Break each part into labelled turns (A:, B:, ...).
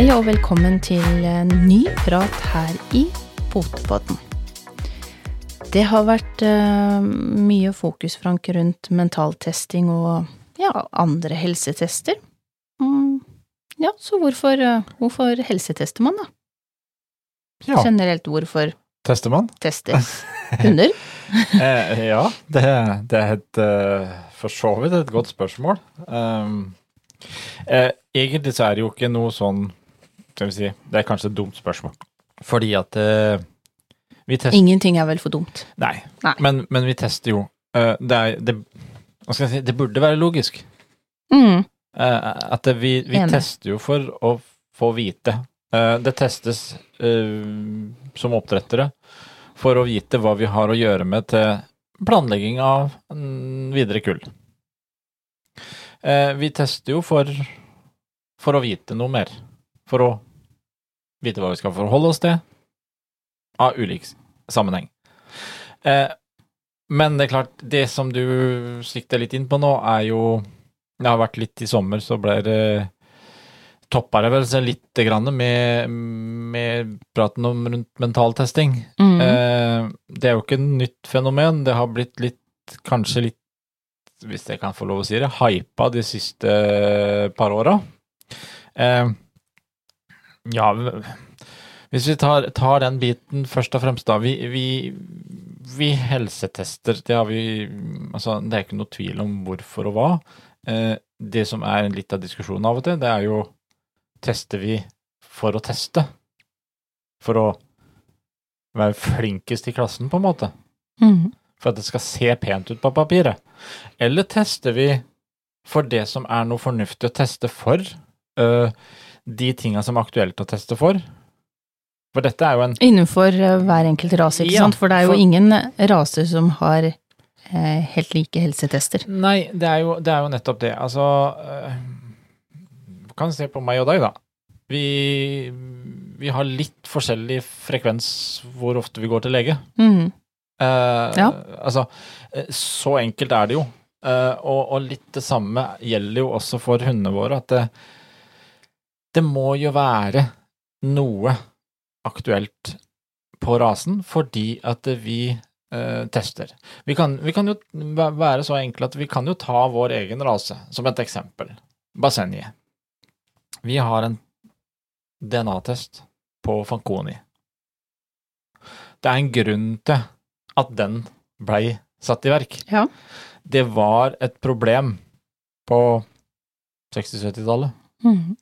A: Hei og velkommen til en ny prat her i Potepodden. Det har vært uh, mye fokus, Frank, rundt mentaltesting og ja, andre helsetester. Mm, ja, så hvorfor, uh, hvorfor helsetester man, da?
B: Ja,
A: Generelt, hvorfor
B: tester man?
A: tester hunder?
B: Eh, ja, det, det er et uh, for så vidt et godt spørsmål. Um, eh, egentlig så er det jo ikke noe sånn Skal vi si Det er kanskje et dumt spørsmål. Fordi at uh, vi tester
A: Ingenting er vel for dumt.
B: Nei,
A: Nei.
B: Men, men vi tester jo. Uh, det er det, si Det burde være logisk.
A: Mm,
B: Uh, at det, vi, vi tester jo for å få vite. Det testes som oppdrettere for å vite hva vi har å gjøre med til planlegging av mm, videre kull. Vi tester jo for, for å vite noe mer. For å vite hva vi skal forholde oss til av ulik sammenheng. Eh, men det er klart, det som du sikter litt inn på nå, er jo Det har vært litt i sommer, så ble det Toppa det vel seg litt grann med, med praten om rundt mentaltesting.
A: mm,
B: Eh, det er jo ikke et nytt fenomen. Det har blitt litt, kanskje litt, hvis jeg kan få lov å si det, hypa de siste par åra. Eh, ja, hvis vi tar, tar den biten først og fremst, da. Vi, vi, vi helsetester, det har vi Altså, det er ikke noe tvil om hvorfor og hva. Eh, det som er litt av diskusjonen av og til, det er jo Tester vi for å teste? For å være flinkest i klassen, på en måte?
A: mm.
B: For at det skal se pent ut på papiret? Eller tester vi for det som er noe fornuftig å teste for? øh, de tinga som er aktuelt å teste for? For dette er jo en
A: Innenfor eh, hver enkelt rase, ikke
B: Ja,
A: sant? For det er jo
B: for-
A: ingen raser som har eh, helt like helsetester.
B: Nei, det er jo, det er jo nettopp det. Altså eh, kan se på meg og deg, da. Vi, vi har litt forskjellig frekvens hvor ofte vi går til lege.
A: Mm.
B: Eh,
A: Ja.
B: Altså, eh, så enkelt er det jo. Eh, og, og litt det samme gjelder jo også for hundene våre, at det, det må jo være noe aktuelt på rasen fordi at vi eh, tester. Vi kan, vi kan jo være så enkle at vi kan jo ta vår egen rase som et eksempel. Basenje. Vi har en DNA-test på Fanconi. Det er en grunn til at den blei satt i verk.
A: Ja.
B: Det var et problem på 60-70-tallet.
A: Mm.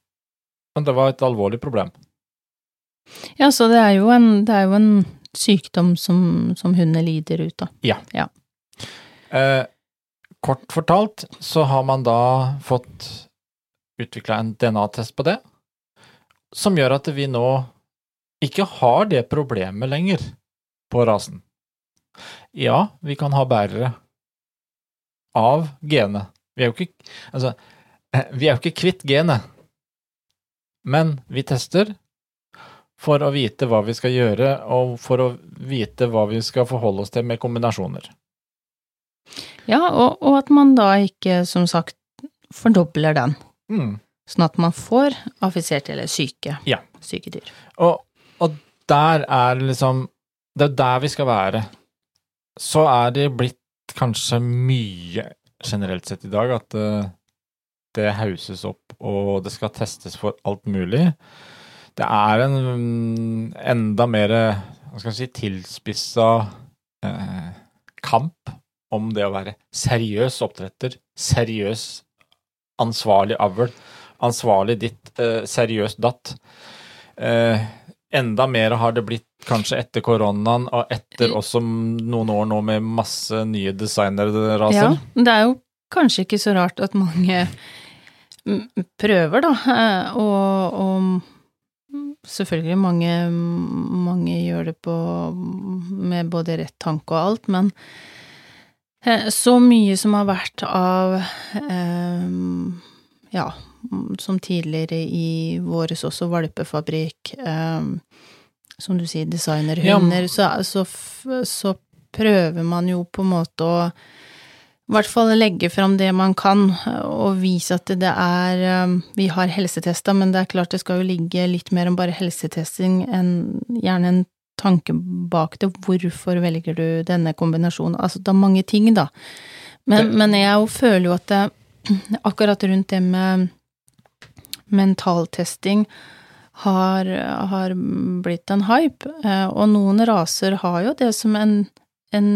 B: Men det var et alvorlig problem.
A: Ja, så det er jo en, det er jo en sykdom som, som hundene lider ut av.
B: Eh, kort fortalt så har man da fått utvikla en DNA-test på det, som gjør at vi nå ikke har det problemet lenger på rasen. Ja, vi kan ha bærere av genet. Vi er jo ikke Altså, eh, vi er jo ikke kvitt genet, men vi tester for å vite hva vi skal gjøre, og for å vite hva vi skal forholde oss til med kombinasjoner.
A: Ja, og, og at man da ikke, som sagt, fordobler den.
B: Mm.
A: Sånn at man får affiserte eller syke,
B: Ja.
A: syke dyr.
B: Og, og der er liksom Det er der vi skal være. Så er det blitt kanskje mye generelt sett i dag at eh, det hauses opp, og det skal testes for alt mulig. Det er en mm, enda mer hva si, tilspissa eh, kamp om det å være seriøs oppdretter, seriøs ansvarlig avl, ansvarlig ditt, eh, seriøs datt. Eh, enda mer har det blitt kanskje etter koronaen, og etter også noen år nå med masse nye
A: Ja, det er jo kanskje ikke så rart at mange prøver, da, eh, og, og selvfølgelig mange, mange gjør det på med både rett tanke og alt, men eh, så mye som har vært av eh, ja, som tidligere i våres også valpefabrikk, eh, som du sier, designerhunder, så, så, så prøver man jo på en måte å i hvert fall legge fram det man kan, og vise at det er um, Vi har helsetester, men det er klart det skal jo ligge litt mer enn bare helsetesting, enn gjerne en tanke bak det. Hvorfor velger du denne kombinasjonen? Altså, det er mange ting, da. Men, men jeg føler jo at det, akkurat rundt det med mentaltesting har, har blitt en hype, eh, og noen raser har jo det som en, en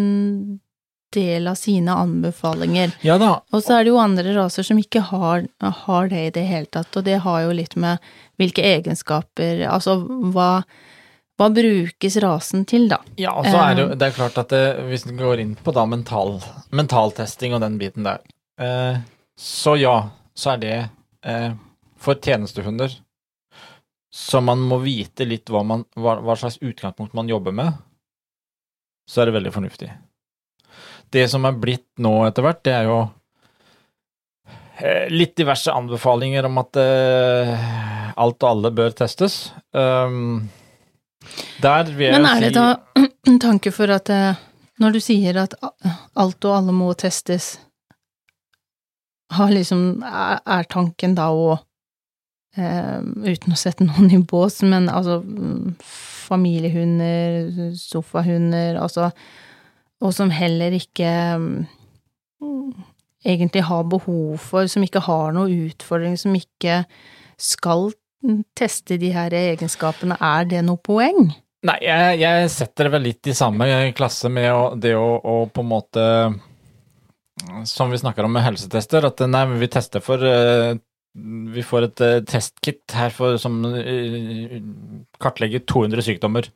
A: del av sine anbefalinger.
B: Ja da.
A: Og så er det jo andre raser som ikke har, har, det i det hele tatt, og det har jo litt med hvilke egenskaper Altså hva, hva brukes rasen til, da?
B: Ja, og så er det jo det er klart at det, hvis du går inn på da mental, mentaltesting og den biten der, eh, så ja, så er det eh, for tjenestehunder så man må vite litt hva, man, hva, hva slags utgangspunkt man jobber med, så er det veldig fornuftig det som er blitt nå etter hvert, det er jo eh, litt diverse anbefalinger om at uh, alt og alle bør testes. Um, der vil jeg
A: Men er det da en tanke for at uh, når du sier at alt og alle må testes, har liksom Er, er tanken da å uh, Uten å sette noen i bås, men altså mm, familiehunder, sofahunder, altså og som heller ikke mm, egentlig har behov for, som ikke har noe utfordring, som ikke skal teste de her egenskapene, er det noe poeng?
B: Nei, jeg, jeg setter det vel litt i samme klasse med å, det å, å, på en måte Som vi snakker om med helsetester, at nei, vi tester for uh, Vi får et uh, testkit her for, som uh, kartlegger 200 sykdommer.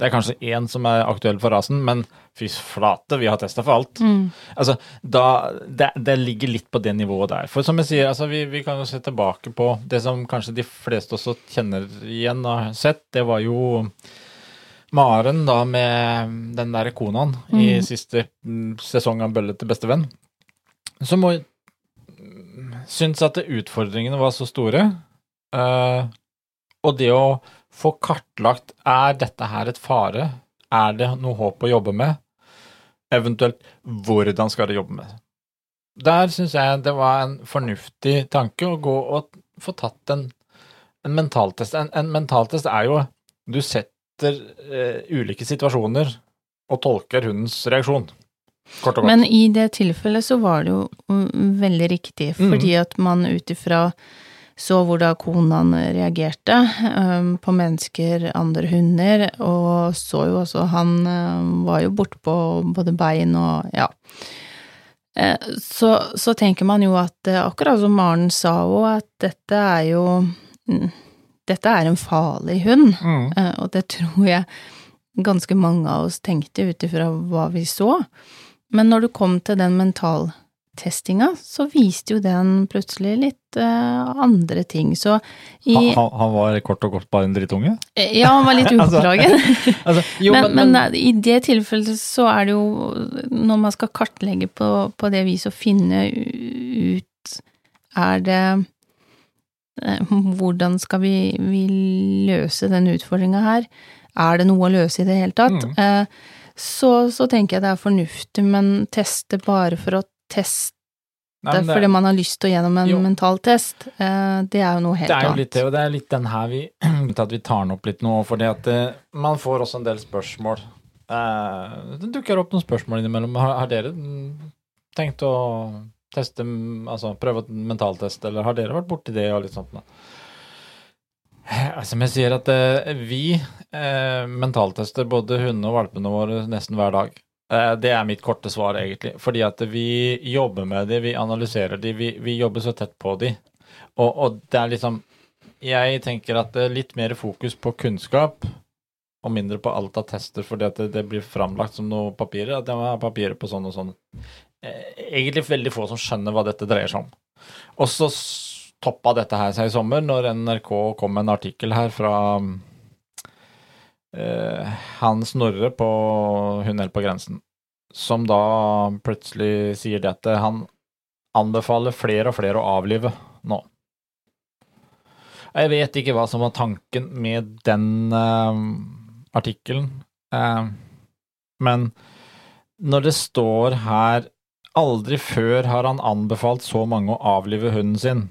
B: Det er kanskje én som er aktuell for rasen, men fy flate, vi har testa for alt. Mm. Altså, da, det, det, ligger litt på det nivået der. For som jeg sier, altså, vi, vi, kan jo se tilbake på det som kanskje de fleste også kjenner igjen og har sett. Det var jo Maren da med den derre konaen mm. i siste sesong av Bølle til bestevenn. Som må synes at utfordringene var så store. Uh, og det å få kartlagt er dette her et fare, er det noe håp å jobbe med, eventuelt hvordan skal det jobbe med. Der syns jeg det var en fornuftig tanke å gå og få tatt en, en mentaltest. En, en mentaltest er jo du setter eh, ulike situasjoner og tolker hundens reaksjon. Kort og godt.
A: Men i det tilfellet så var det jo mm, veldig riktig, mm. fordi at man ut ifra så hvordan konaen reagerte um, på mennesker, andre hunder, og så jo også Han um, var jo bortpå både bein og ja. Uh, så, så, tenker man jo at uh, akkurat som Maren sa òg, at dette er jo mm, Dette er en farlig hund, mm. uh, og det tror jeg ganske mange av oss tenkte ut ifra hva vi så. Men når du kom til den mental testinga, så viste jo den plutselig litt uh, andre ting, så
B: i han, han, var kort og godt bare en drittunge?
A: Eh, ja, han var litt altså, uoppdragen. altså, men, men, men, i det tilfellet så er det jo, når man skal kartlegge på, på det viset og finne ut Er det uh, Hvordan skal vi, vi, løse den utfordringa her? Er det noe å løse i det hele tatt? Mm. Uh, så, så, tenker jeg det er fornuftig, men teste bare for å teste Nei, det, fordi man har lyst til å gjennom en jo, mental test. Eh, det er jo noe helt annet.
B: Det er jo litt det, og det er litt den her vi at vi tar den opp litt nå, fordi at eh, man får også en del spørsmål. Eh, det dukker opp noen spørsmål innimellom. Har, har dere tenkt å teste, altså prøve en mentaltest, eller har dere vært borti det og litt sånt? Som jeg sier, at vi mentaltester både hundene og valpene våre nesten hver dag. Eh, det er mitt korte svar, egentlig. Fordi at vi jobber med de, vi analyserer de, vi, vi jobber så tett på de. Og, og, det er liksom Jeg tenker at det er litt mer fokus på kunnskap og mindre på alt av tester, fordi at det, det blir framlagt som noe papirer. At det må ha papirer på sånn og sånn. Eh, egentlig veldig få som skjønner hva dette dreier seg om. Og så toppa dette her seg i sommer, når NRK kom med en artikkel her fra han Snorre på Hun helt på grensen, som da plutselig sier det at han anbefaler flere og flere å avlive nå. Jeg vet ikke hva som var tanken med den uh, artikkelen, uh, men når det står her Aldri før har han anbefalt så mange å avlive hunden sin.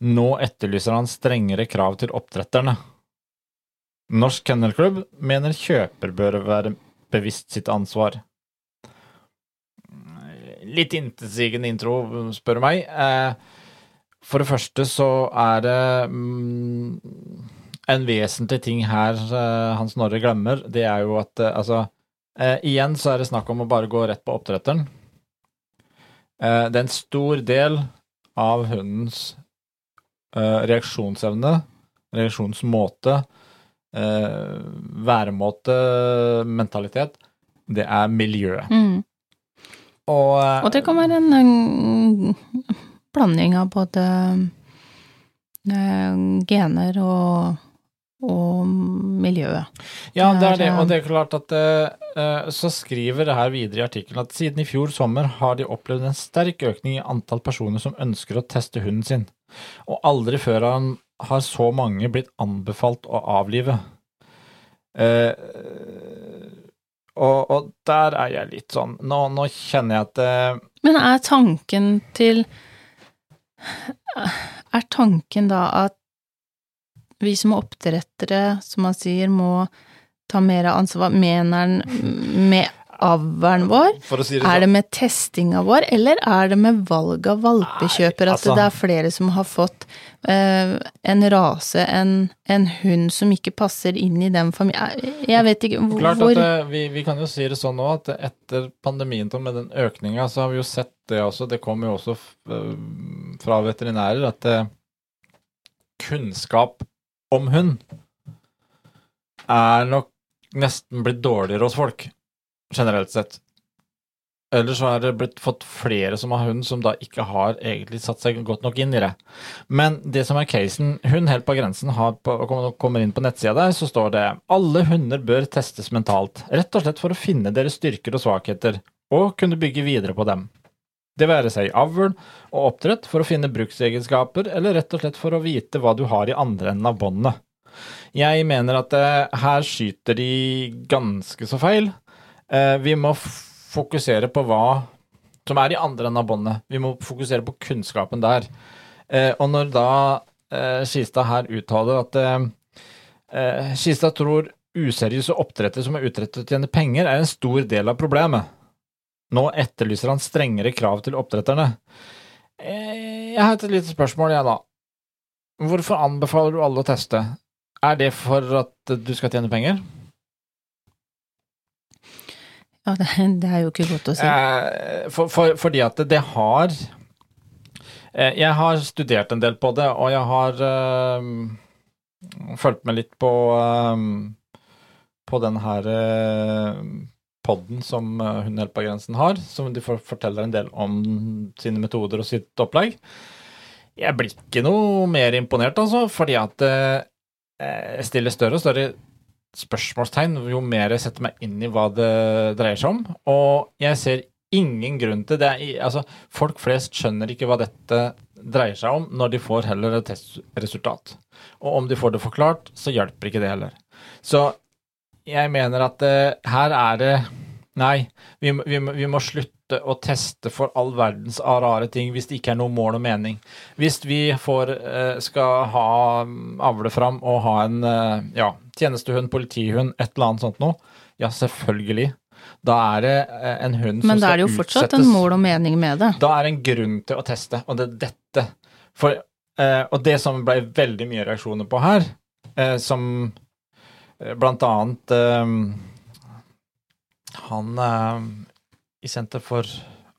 B: Nå etterlyser han strengere krav til oppdretterne. Norsk Kennelklubb mener kjøper bør være bevisst sitt ansvar. Litt intetsigende intro, spør du meg. Eh, For det første så er det mm, en vesentlig ting her eh, Hans Norre glemmer. Det er jo at eh, altså Igjen så er det snakk om å bare gå rett på oppdretteren. Det er en stor del av hundens reaksjonsevne, reaksjonsmåte, eh, væremåte, mentalitet, det er miljøet.
A: Mm.
B: Og,
A: Og det kan være en, en blanding av både eh, gener og, og miljøet.
B: Ja, det er
A: Det
B: og det er klart at eh, eh, Så skriver det her videre i artikkelen at siden i fjor sommer har de opplevd en sterk økning i antall personer som ønsker å teste hunden sin, og aldri før har, har så mange blitt anbefalt å avlive. Eh, og, og der er jeg litt sånn Nå, nå kjenner jeg at det
A: Men er tanken til Er tanken da at vi som oppdrettere, som man sier, må ta mer ansvar? Mener han med avlen vår?
B: For å si det
A: Er
B: sånn
A: det med testinga vår, eller er det med valg av valpekjøper?
B: Nei,
A: At
B: altså-
A: det er flere som har fått eh, en rase, en, en hund som ikke passer inn i den familien Jeg vet ikke hvor,
B: Klart at eh, vi, vi kan jo si det sånn nå at etter pandemien med den økninga, så har vi jo sett det også, det kommer jo også øh, fra veterinærer, at eh, kunnskap om hund er nok nesten blitt dårligere hos folk, generelt sett. Eller så er det blitt fått flere som har hund, som da ikke har egentlig satt seg godt nok inn i det. Men det som er casen, hund helt på grensen har på, kommer- inn på nettsida der, så står det alle hunder bør testes mentalt, rett og slett for å finne deres styrker og svakheter, og kunne bygge videre på dem. Det være seg avl og oppdrett for å finne bruksegenskaper, eller rett og slett for å vite hva du har i andre enden av båndet. Jeg mener at eh, her skyter de ganske så feil. Eh, vi må fokusere på hva som er i andre enden av båndet. Vi må fokusere på kunnskapen der. Eh, og når da eh, Skistad her uttaler at eh, eh, Skistad tror useriøse oppdrettere som er ute etter å tjene penger, er en stor del av problemet. Nå etterlyser han strengere krav til oppdretterne. Eh, jeg har et lite spørsmål, jeg, da. Hvorfor anbefaler du alle å teste? Er det for at du skal tjene penger?
A: Ja, det, er jo ikke godt å si.
B: Eh, for, for, fordi at det har eh, Jeg har studert en del på det, og jeg har eh, fulgt med litt på eh, på den her eh, podden som Hun på grensen har, som de for, forteller en del om sine metoder og sitt opplegg. Jeg blir ikke noe mer imponert, altså, fordi at jeg stiller større og større spørsmålstegn jo mer jeg setter meg inn i hva det dreier seg om. Og jeg ser ingen grunn til det. Altså, folk flest skjønner ikke hva dette dreier seg om, når de får heller et testresultat. Og om de får det forklart, så hjelper ikke det heller. Så jeg mener at uh, her er det Nei, vi, vi, vi må slutte å teste for all verdens rare ting hvis det ikke er noe mål og mening. Hvis vi får, eh, skal ha avle fram og ha en eh, ja, tjenestehund, politihund, et eller annet sånt noe, ja, selvfølgelig. Da er det eh, en hund som skal utsettes.
A: Men da er det jo fortsatt
B: utsettes.
A: en mål og mening med det.
B: Da er det en grunn til å teste, og det er dette. For, og det som ble veldig mye reaksjoner på her, som blant annet han i Senter for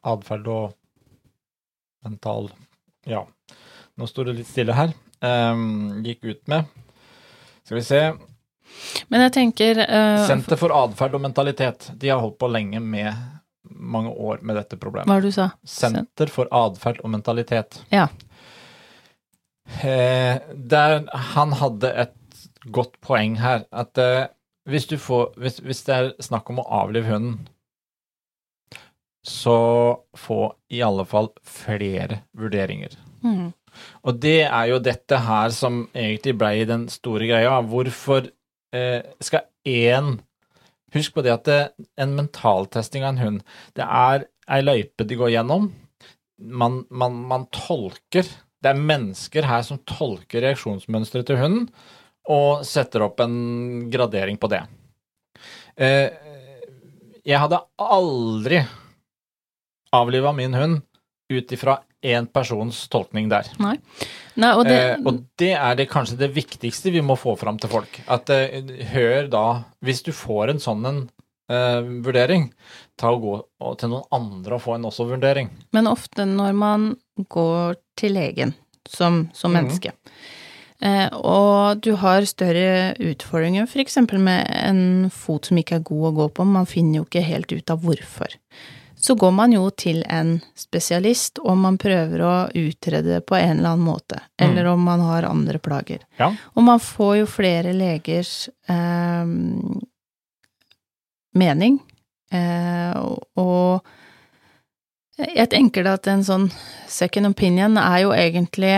B: atferd og mental Ja, nå står det litt stille her. Um, gikk ut med Skal vi se.
A: Men jeg tenker uh,
B: Senter for atferd og mentalitet. De har holdt på lenge med mange år med dette problemet.
A: Hva er det du sa?
B: Senter for atferd og mentalitet.
A: Ja.
B: Eh, der han hadde et godt poeng her, at eh, hvis, du får, hvis, hvis det er snakk om å avlive hunden, så få i alle fall flere vurderinger.
A: Mm.
B: Og det er jo dette her som egentlig ble den store greia. Hvorfor eh, skal én Husk på det at det, en mentaltesting av en hund, det er ei løype de går gjennom. Man, man, man tolker Det er mennesker her som tolker reaksjonsmønsteret til hunden, og setter opp en gradering på det. Eh, jeg hadde aldri avliva min hund ut ifra én persons tolkning der.
A: Nei, og det,
B: Eh, og det er det kanskje det viktigste vi må få fram til folk. At eh, hør da Hvis du får en sånn en eh, vurdering, ta og gå til noen andre og få en også vurdering.
A: Men ofte når man går til legen som, som
B: Mhm.
A: menneske, eh, og du har større utfordringer, for eksempel med en fot som ikke er god å gå på, man finner jo ikke helt ut av hvorfor. Så går man jo til en spesialist, om man prøver å utrede det på en eller annen måte, eller om man har andre plager.
B: Ja.
A: Og man får jo flere legers eh, mening, eh, og jeg tenker da at en sånn second opinion er jo egentlig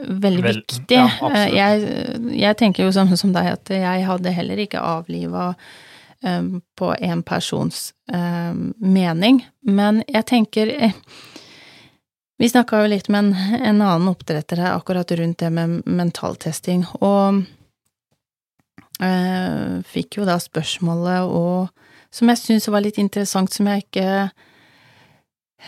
A: veldig
B: Vel,
A: viktig.
B: ja,
A: Eh, jeg, jeg tenker jo sånn som deg, at jeg hadde heller ikke avliva på en persons um, mening, men jeg tenker eh, Vi snakka jo litt med en, en annen oppdretter her akkurat rundt det med mentaltesting, og eh, fikk jo da spørsmålet og som jeg syns var litt interessant, som jeg ikke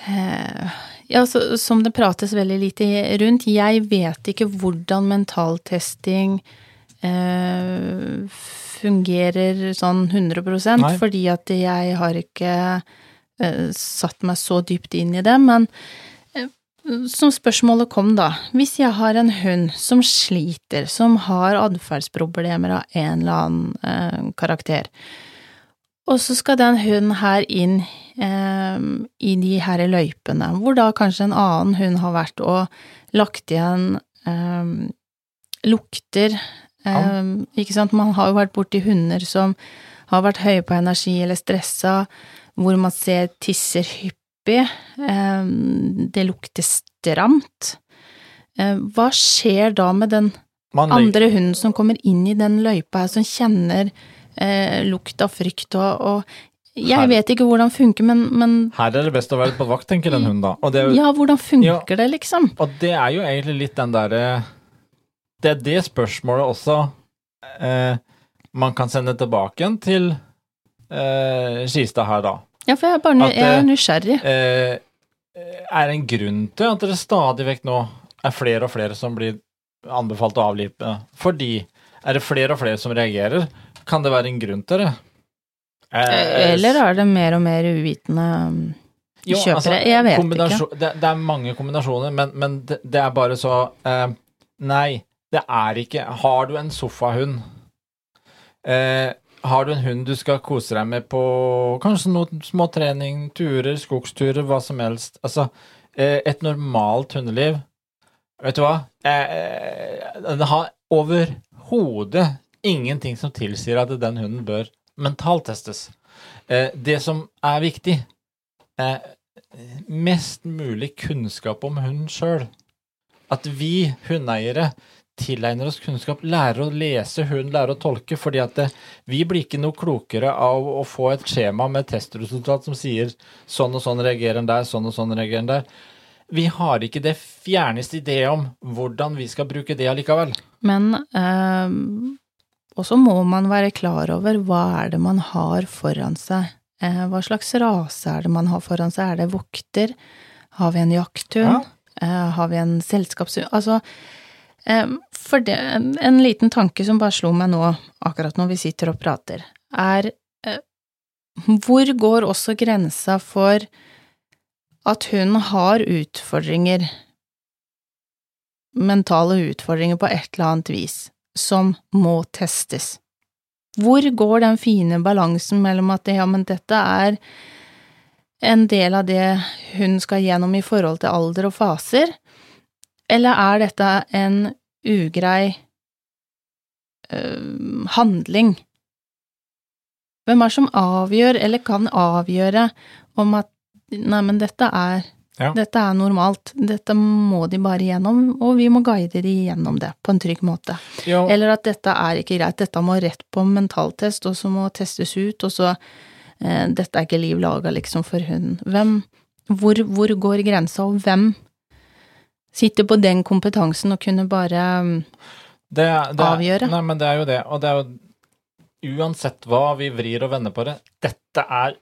A: eh, Ja, så, som det prates veldig lite rundt. Jeg vet ikke hvordan mentaltesting eh, fungerer sånn 100
B: Nei.
A: fordi at jeg har ikke uh, satt meg så dypt inn i det, men uh, som spørsmålet kom da, hvis jeg har en hund som sliter, som har atferdsproblemer av en eller annen uh, karakter, og så skal den hunden her inn eh, i de her løypene, hvor da kanskje en annen hund har vært og lagt igjen eh, lukter eh, Ikke sant, man har jo vært borti hunder som har vært høye på energi eller stressa, hvor man ser tisser hyppig, eh, det lukter stramt. Eh, hva skjer da med den andre hunden som kommer inn i den løypa her, som kjenner eh, lukt av frykt og, og Jeg
B: Her-
A: vet ikke hvordan det funker, men, men
B: Her er det best å være på vakt, tenker den hunden da. Jo-
A: ja, hvordan funker
B: Ja.
A: det, liksom?
B: og det er jo egentlig litt den derre Det er det spørsmålet også eh, man kan sende tilbake til eh, Skistad her, da.
A: Ja, for jeg er bare
B: At,
A: jeg er
B: eh,
A: nysgjerrig.
B: Eh, er det en grunn til at det stadig vekk nå er flere og flere som blir anbefalt å avlive? Fordi er det flere og flere som reagerer? Kan det være en grunn til det? Eh,
A: Eller er det mer og mer uvitende um,
B: jo,
A: kjøpere?
B: altså,
A: jeg vet ikke.
B: Det, det er mange kombinasjoner, men, men det, det er bare så eh, Nei, det er ikke Har du en sofahund eh, Har du en hund du skal kose deg med på kanskje noen små trening, turer, skogsturer, hva som helst Altså, eh, et normalt hundeliv Vet du hva? Eh, den har overhodet ingenting som tilsier at den hunden bør mentaltestes. Eh, det som er viktig, er mest mulig kunnskap om hunden sjøl. At vi hundeeiere tilegner oss kunnskap, lærer å lese hund, lærer å tolke, fordi at det, vi blir ikke noe klokere av å få et skjema med testresultat som sier sånn og sånn reagerer en der, sånn og sånn reagerer en der. Vi har ikke det fjerneste idé om hvordan vi skal bruke det allikevel.
A: Men eh, også må man være klar over hva er det man har foran seg. Eh, hva slags rase er det man har foran seg? Er det vokter? Har vi en jakthund? Eh, har vi en selskapshund? Altså, eh, for det, en, en liten tanke som bare slo meg nå, akkurat når vi sitter og prater, er eh, hvor går også grensa for at hun har utfordringer, mentale utfordringer på et eller annet vis, som må testes? Hvor går den fine balansen mellom at ja, men dette er en del av det hun skal gjennom i forhold til alder og faser, eller er dette en ugrei øh, handling? Hvem er det som avgjør, eller kan avgjøre, om at nei, men dette er
B: Ja.
A: dette er normalt, dette må de bare gjennom, og vi må guide de gjennom det på en trygg måte.
B: Ja.
A: Eller at dette er ikke greit, dette må rett på mentaltest, og så må testes ut, og så eh, dette er ikke liv laga liksom for hunden. Hvem, hvor, hvor går grensa, og hvem sitter på den kompetansen og kunne bare mm,
B: det, det,
A: avgjøre?
B: Nei, men det er jo det. Og det er jo uansett hva vi vrir og vender på det, dette er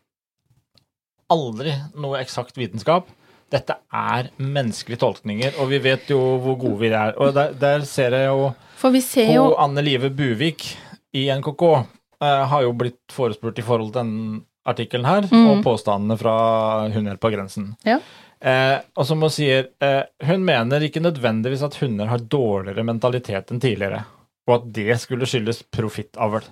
B: aldri noe eksakt vitenskap. Dette er menneskelige tolkninger, og vi vet jo hvor gode vi er. Og der, der ser jeg jo
A: For vi ser jo
B: Anne Live Buvik i NKK eh, har jo blitt forespurt i forhold til denne artikkelen her,
A: mm.
B: og påstandene fra Hun er på grensen.
A: Ja.
B: Eh, og som hun sier, eh, hun mener ikke nødvendigvis at hunder har dårligere mentalitet enn tidligere, og at det skulle skyldes profittavl.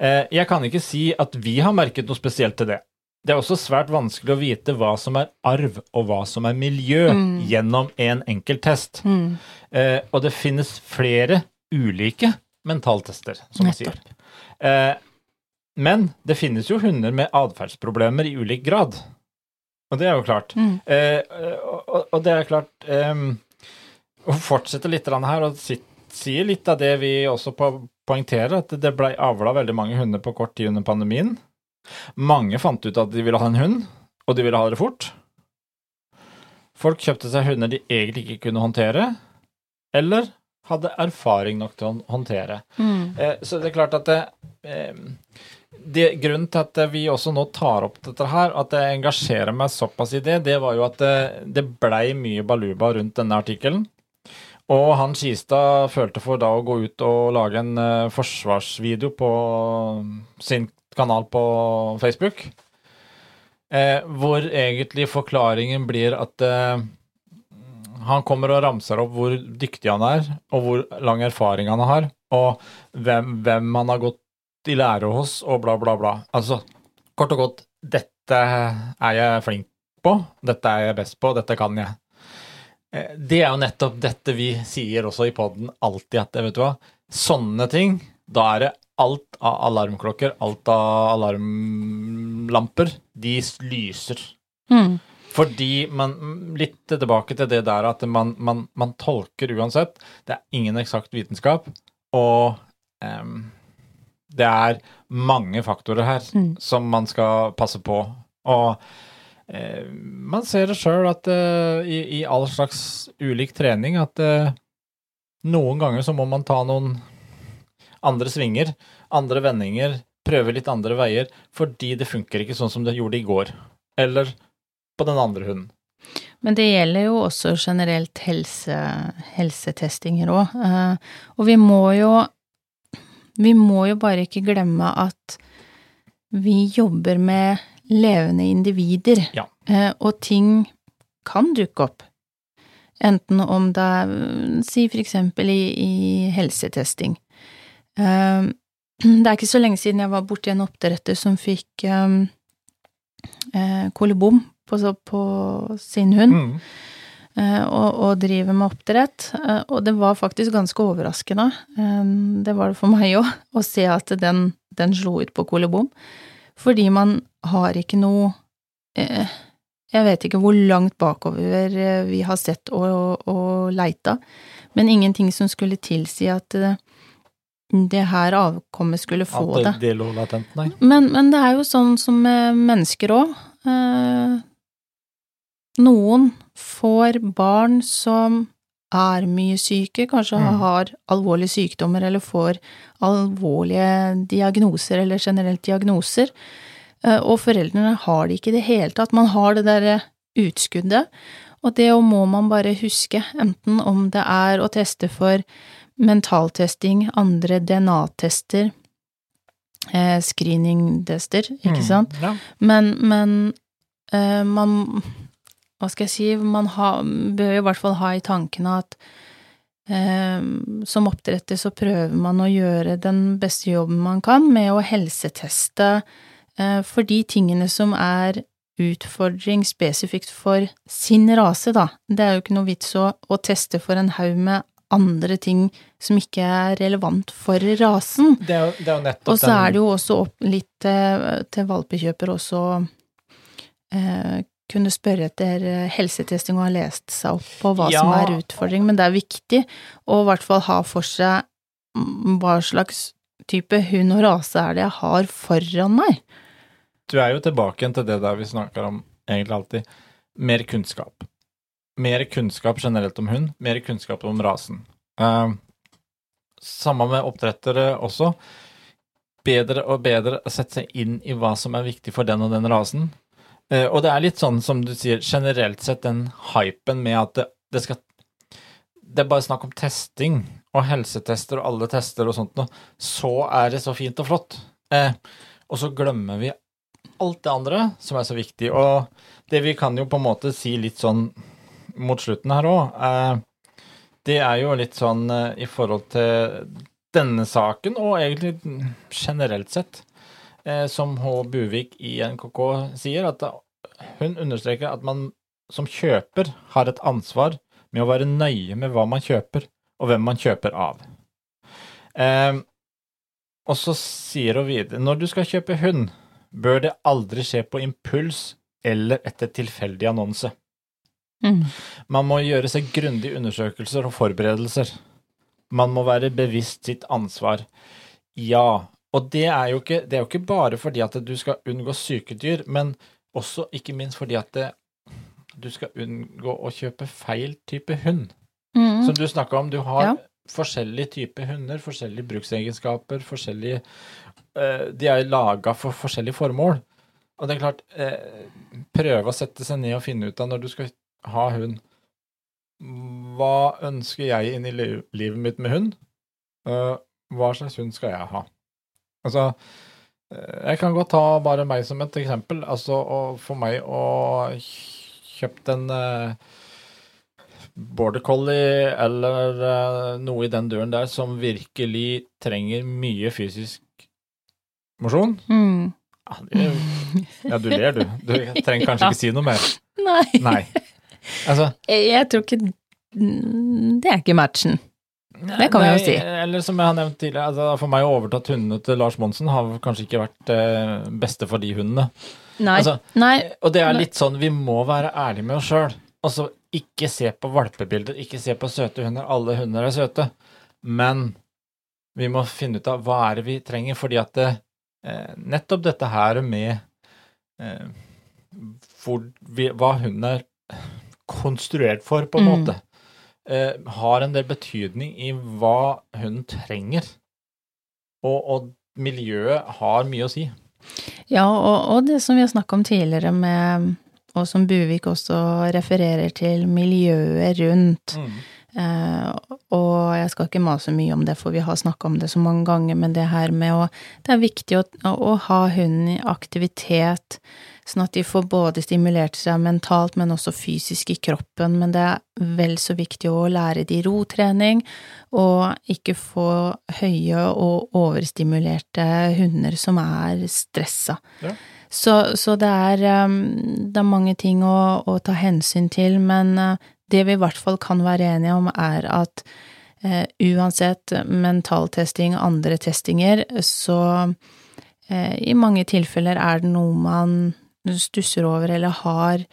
B: Eh, jeg kan ikke si at vi har merket noe spesielt til det. Det er også svært vanskelig å vite hva som er arv og hva som er miljø
A: Mm.
B: gjennom en enkelt test.
A: mm,
B: Eh, og det finnes flere ulike mentaltester, som man sier. Eh, men det finnes jo hunder med atferdsproblemer i ulik grad. Og det er jo klart.
A: mm,
B: Eh, og, og det er klart eh, Å fortsette litt her og si, sier litt av det vi også poengterer, at det ble avla veldig mange hunder på kort tid under pandemien. Mange fant ut at de ville ha en hund, og de ville ha det fort. Folk kjøpte seg hunder de egentlig ikke kunne håndtere, eller hadde erfaring nok til å håndtere.
A: mm.
B: Eh, så det er klart at det, eh, det, Grunnen til at vi også nå tar opp dette her, at jeg engasjerer meg såpass i det, det var jo at det, det blei mye baluba rundt denne artikkelen. Og han Skistad følte for da å gå ut og lage en uh, forsvarsvideo på sin kanal på Facebook. Eh, hvor egentlig forklaringen blir at eh, han kommer og ramser opp hvor dyktig han er, og hvor lang erfaring han har, og hvem, hvem han har gått i lære hos, og bla, bla, bla. Altså, kort og godt, dette er jeg flink på, dette er jeg best på, dette kan jeg. Eh, Det er jo nettopp dette vi sier også i poden alltid, at vet du hva, sånne ting, da er det alt av alarmklokker, alt av alarmlamper, de lyser.
A: Mm.
B: Fordi man Litt tilbake til det der at man, man, man tolker uansett. Det er ingen eksakt vitenskap, og em, det er mange faktorer her
A: Mm.
B: som man skal passe på. Og eh, man ser det sjøl at eh, i, i all slags ulik trening at eh, noen ganger så må man ta noen andre svinger, andre vendinger, prøve litt andre veier, fordi det funker ikke sånn som det gjorde i går. Eller på den andre hunden.
A: Men det gjelder jo også generelt helse, helsetestinger òg. og vi må jo Vi må jo bare ikke glemme at vi jobber med levende individer.
B: Ja.
A: Eh, og ting kan dukke opp. Enten om det er Si for eksempel i, i helsetesting. Eh, det er ikke så lenge siden jeg var borti en oppdretter som fikk eh, kolibom på, på sin hund,
B: Mm.
A: Eh, og, og driver med oppdrett. Eh, og det var faktisk ganske overraskende, eh, det var det for meg òg, å se at den, den slo ut på kolibom. Fordi man har ikke noe Jeg vet ikke hvor langt bakover vi har sett og, og, og leita, men ingenting som skulle tilsi at det her avkommet skulle få
B: At
A: det.
B: det, det lå latent, nei.
A: Men, men det er jo sånn som med mennesker òg. Eh, noen får barn som er mye syke, kanskje
B: Mm.
A: har alvorlige sykdommer eller får alvorlige diagnoser eller generelt diagnoser, eh, og foreldrene har det ikke i det hele tatt. Man har det derre utskuddet, og det må man bare huske, enten om det er å teste for mentaltesting, andre DNA-tester, eh, screeningtester, ikke
B: Mm,
A: sant?
B: Ja.
A: Men, men eh, man Hva skal jeg si? Man ha, bør jo i hvert fall ha i tankene at eh, som oppdretter så prøver man å gjøre den beste jobben man kan med å helseteste eh, for de tingene som er utfordring spesifikt for sin rase, da. Det er jo ikke noe vits å, å teste for en haug med andre ting som ikke er relevant for rasen.
B: Det er jo, det er jo
A: Og så er det jo også opp litt eh, til valpekjøper også eh, kunne spørre etter eh, helsetesting og ha lest seg opp på hva som er utfordring, men det er viktig å i hvert fall ha for seg mm, hva slags type hund og rase er det jeg har foran meg.
B: du er jo tilbake igjen til det der vi snakker om egentlig alltid. Mer kunnskap. Mer kunnskap generelt om hund, mer kunnskap om rasen. Uh, samme med oppdrettere også. Bedre og bedre å sette seg inn i hva som er viktig for den og den rasen. Uh, og det er litt sånn som du sier, generelt sett den hypen med at det, det skal Det er bare snakk om testing og helsetester og alle tester og sånt noe. Så er det så fint og flott. Eh, og så glemmer vi alt det andre som er så viktig. Og det vi kan jo på en måte si litt sånn mot slutten her òg, eh, det er jo litt sånn eh, i forhold til denne saken, og egentlig generelt sett, eh, som H. Buvik i NKK sier, at hun understreker at man som kjøper har et ansvar med å være nøye med hva man kjøper, og hvem man kjøper av. Eh, og så sier hun videre, når du skal kjøpe hund, bør det aldri skje på impuls eller etter tilfeldig annonse.
A: Mm.
B: Man må gjøre seg grundige undersøkelser og forberedelser. Man må være bevisst sitt ansvar. Ja, og det er jo ikke, det er jo ikke bare fordi at du skal unngå syke dyr, men også ikke minst fordi at det, du skal unngå å kjøpe feil type hund.
A: Mm.
B: Som du snakka om, du har
A: Ja.
B: forskjellige typer hunder, forskjellige bruksegenskaper, forskjellige eh, De er laga for forskjellige formål. Og det er klart, eh, prøve å sette seg ned og finne ut av når du skal ha hund Hva ønsker jeg inn i li- livet mitt med hund? Uh, hva slags hund skal jeg ha? Altså, eh, jeg kan godt ta bare meg som et eksempel. Altså, for meg å kjøpt en eh, border collie eller eh, noe i den døren der som virkelig trenger mye fysisk mosjon
A: Mm.
B: ja, ja, du ler, du. Du trenger kanskje
A: Ja.
B: ikke si noe mer.
A: Nei.
B: Nei. Altså
A: Jeg, jeg tror ikke Det er ikke matchen. Det kan vi jo si.
B: Eller som jeg har nevnt tidligere, altså for meg å overtatt hundene til Lars Monsen har kanskje ikke vært eh, beste for de hundene.
A: Nei.
B: Altså,
A: Nei.
B: Og det er litt sånn, vi må være ærlige med oss sjøl. Altså, ikke se på valpebilder, ikke se på søte hunder. Alle hunder er søte. Men vi må finne ut av hva er det vi trenger, fordi at det, eh, nettopp dette her med eh, hvor vi, hva hunden er konstruert for, på en
A: Mm.
B: måte, eh, har en del betydning i hva hunden trenger. Og, og miljøet har mye å si.
A: Ja, og, og det som vi har snakka om tidligere med og som Buvik også refererer til, miljøet rundt. Eh, og jeg skal ikke mase mye om det, for vi har snakka om det så mange ganger, men det her med å Det er viktig å, å ha hunden i aktivitet, sånn at de får både stimulert seg mentalt, men også fysisk i kroppen. Men det er vel så viktig å lære de rotrening, og ikke få høye og overstimulerte hunder som er stressa.
B: Ja.
A: Så, så det, er, um, det er mange ting å, å ta hensyn til, men uh, det vi i hvert fall kan være enige om, er at eh, uansett mentaltesting, andre testinger, så eh, i mange tilfeller er det noe man stusser over eller har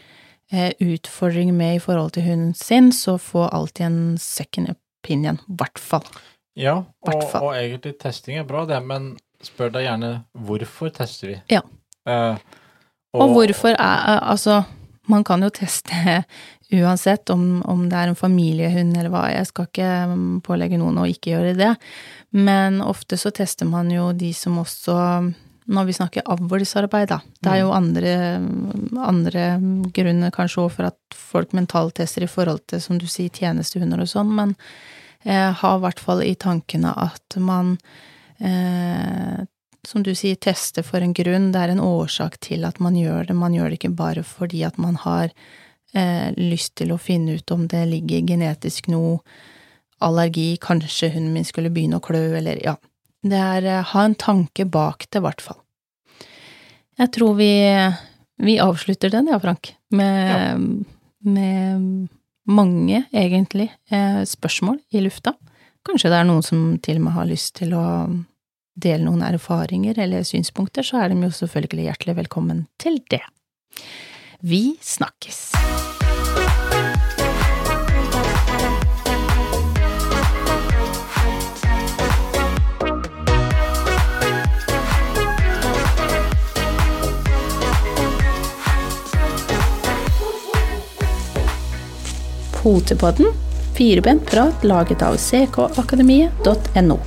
A: eh, utfordring med i forhold til hunden sin, så få alltid en second opinion, i hvert fall.
B: Ja, og, og egentlig testing er bra, det, men spør deg gjerne hvorfor tester vi.
A: Ja.
B: Eh,
A: Og, hvorfor er Altså, man kan jo teste uansett om, om det er en familiehund eller hva, jeg skal ikke mm, pålegge noen å ikke gjøre det, men ofte så tester man jo de som også når vi snakker avlsarbeid, da. Det er jo andre, andre grunner kanskje òg for at folk mentaltester i forhold til, som du sier, tjenestehunder og sånn, men jeg har i hvert fall i tankene at man eh, som du sier, teste for en grunn. Det er en årsak til at man gjør det. Man gjør det ikke bare fordi at man har eh, lyst til å finne ut om det ligger genetisk noe allergi, kanskje hunden min skulle begynne å klø, eller ja. Det er eh, ha en tanke bak det, i hvert fall. Jeg tror vi, vi avslutter den, ja, Frank, med, med mange, egentlig, eh, spørsmål i lufta. Kanskje det er noen som til og med har lyst til å dele noen erfaringer eller synspunkter, så er de jo selvfølgelig hjertelig velkommen til det. Vi snakkes! Potepodden, firebent prat laget av ckakademiet.no.